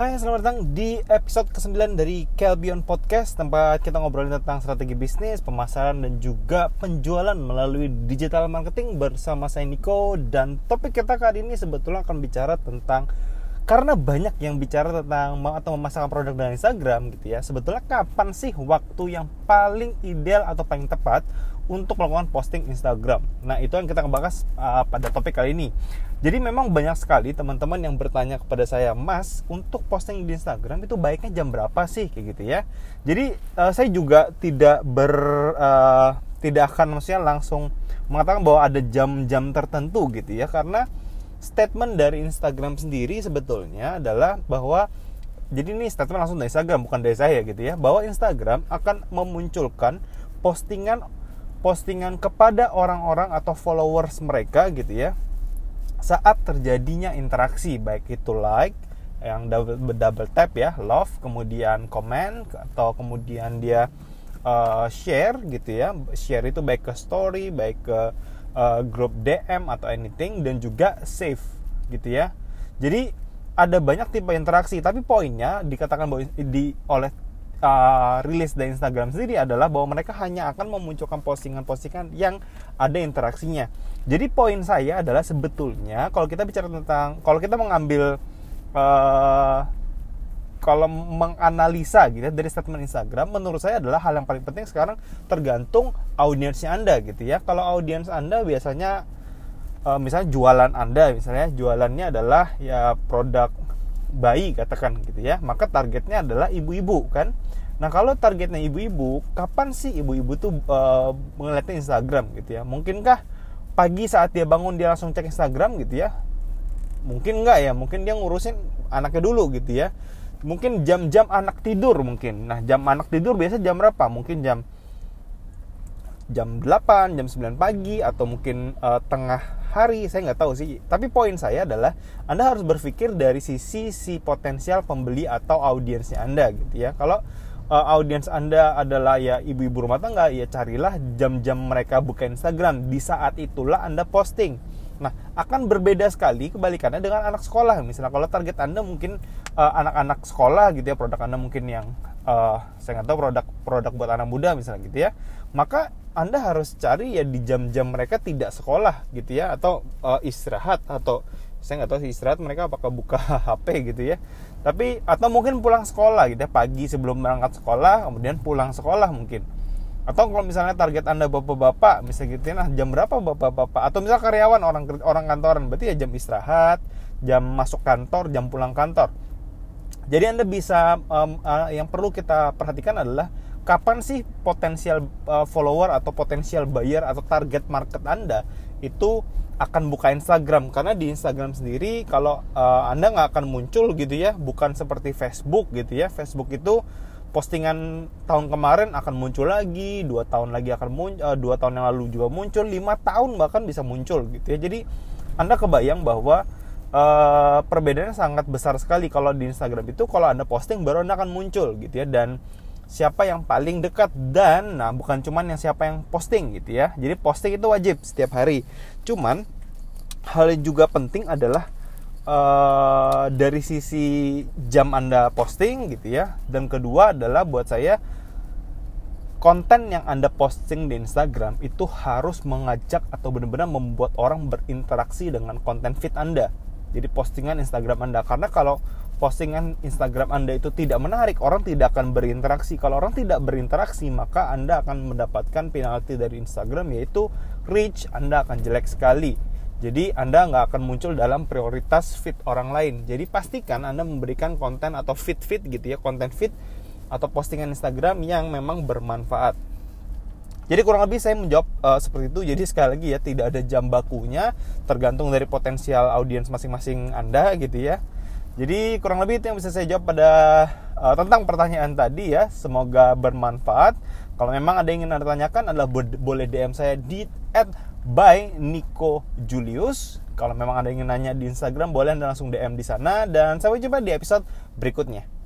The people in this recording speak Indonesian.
Hai, selamat datang di episode ke-9 dari Kelbion Podcast Tempat kita ngobrolin tentang strategi bisnis, pemasaran, dan juga penjualan melalui digital marketing bersama saya Niko Dan topik kita kali ini sebetulnya akan bicara tentang Karena banyak yang bicara tentang atau memasarkan produk dengan Instagram gitu ya Sebetulnya kapan sih waktu yang paling ideal atau paling tepat untuk melakukan posting Instagram. Nah, itu yang kita bahas uh, pada topik kali ini. Jadi memang banyak sekali teman-teman yang bertanya kepada saya, "Mas, untuk posting di Instagram itu baiknya jam berapa sih?" kayak gitu ya. Jadi uh, saya juga tidak ber uh, tidak akan maksudnya langsung mengatakan bahwa ada jam-jam tertentu gitu ya karena statement dari Instagram sendiri sebetulnya adalah bahwa jadi ini statement langsung dari Instagram bukan dari saya gitu ya bahwa Instagram akan memunculkan postingan postingan kepada orang-orang atau followers mereka gitu ya saat terjadinya interaksi baik itu like yang double, double tap ya love kemudian comment atau kemudian dia uh, share gitu ya. Share itu baik ke story baik ke uh, grup DM atau anything dan juga save gitu ya. Jadi ada banyak tipe interaksi tapi poinnya dikatakan bahwa di oleh uh, rilis dari Instagram sendiri adalah bahwa mereka hanya akan memunculkan postingan-postingan yang ada interaksinya. Jadi poin saya adalah sebetulnya kalau kita bicara tentang kalau kita mengambil uh, kalau menganalisa gitu ya, dari statement Instagram menurut saya adalah hal yang paling penting sekarang tergantung audiensnya Anda gitu ya. Kalau audiens Anda biasanya uh, misalnya jualan Anda misalnya jualannya adalah ya produk bayi katakan gitu ya maka targetnya adalah ibu-ibu kan? Nah kalau targetnya ibu-ibu kapan sih ibu-ibu tuh uh, ngeliatin Instagram gitu ya? Mungkinkah pagi saat dia bangun dia langsung cek Instagram gitu ya? Mungkin enggak ya? Mungkin dia ngurusin anaknya dulu gitu ya? Mungkin jam-jam anak tidur mungkin. Nah jam anak tidur biasa jam berapa? Mungkin jam jam 8, jam 9 pagi atau mungkin uh, tengah hari, saya nggak tahu sih. Tapi poin saya adalah Anda harus berpikir dari sisi si potensial pembeli atau audiensnya Anda gitu ya. Kalau uh, audiens Anda adalah ya ibu-ibu rumah tangga, ya carilah jam-jam mereka buka Instagram. Di saat itulah Anda posting. Nah, akan berbeda sekali kebalikannya dengan anak sekolah. Misalnya kalau target Anda mungkin uh, anak-anak sekolah gitu ya, produk Anda mungkin yang uh, saya nggak tahu produk produk buat anak muda misalnya gitu ya. Maka anda harus cari ya di jam-jam mereka tidak sekolah gitu ya atau uh, istirahat atau saya nggak tahu sih istirahat mereka apakah buka HP gitu ya. Tapi atau mungkin pulang sekolah gitu ya pagi sebelum berangkat sekolah kemudian pulang sekolah mungkin. Atau kalau misalnya target anda bapak-bapak misalnya gitu ya nah jam berapa bapak-bapak? Atau misal karyawan orang orang kantoran berarti ya jam istirahat jam masuk kantor jam pulang kantor jadi anda bisa um, uh, yang perlu kita perhatikan adalah kapan sih potensial uh, follower atau potensial buyer atau target market Anda itu akan buka Instagram. Karena di Instagram sendiri kalau uh, Anda nggak akan muncul gitu ya bukan seperti Facebook gitu ya. Facebook itu postingan tahun kemarin akan muncul lagi dua tahun lagi akan muncul uh, dua tahun yang lalu juga muncul lima tahun bahkan bisa muncul gitu ya. Jadi Anda kebayang bahwa uh, perbedaannya sangat besar sekali kalau di Instagram itu kalau Anda posting baru Anda akan muncul gitu ya. Dan siapa yang paling dekat dan nah bukan cuman yang siapa yang posting gitu ya. Jadi posting itu wajib setiap hari. Cuman hal yang juga penting adalah uh, dari sisi jam anda posting gitu ya. Dan kedua adalah buat saya konten yang anda posting di Instagram itu harus mengajak atau benar-benar membuat orang berinteraksi dengan konten feed anda jadi postingan Instagram anda karena kalau postingan Instagram Anda itu tidak menarik, orang tidak akan berinteraksi. Kalau orang tidak berinteraksi, maka Anda akan mendapatkan penalti dari Instagram yaitu reach Anda akan jelek sekali. Jadi Anda nggak akan muncul dalam prioritas feed orang lain. Jadi pastikan Anda memberikan konten atau feed-feed gitu ya, konten feed atau postingan Instagram yang memang bermanfaat. Jadi kurang lebih saya menjawab uh, seperti itu. Jadi sekali lagi ya tidak ada jam bakunya, tergantung dari potensial audiens masing-masing Anda gitu ya. Jadi kurang lebih itu yang bisa saya jawab pada uh, tentang pertanyaan tadi ya. Semoga bermanfaat. Kalau memang ada yang ingin anda tanyakan adalah boleh DM saya di Julius. Kalau memang ada yang ingin nanya di Instagram boleh anda langsung DM di sana dan sampai jumpa di episode berikutnya.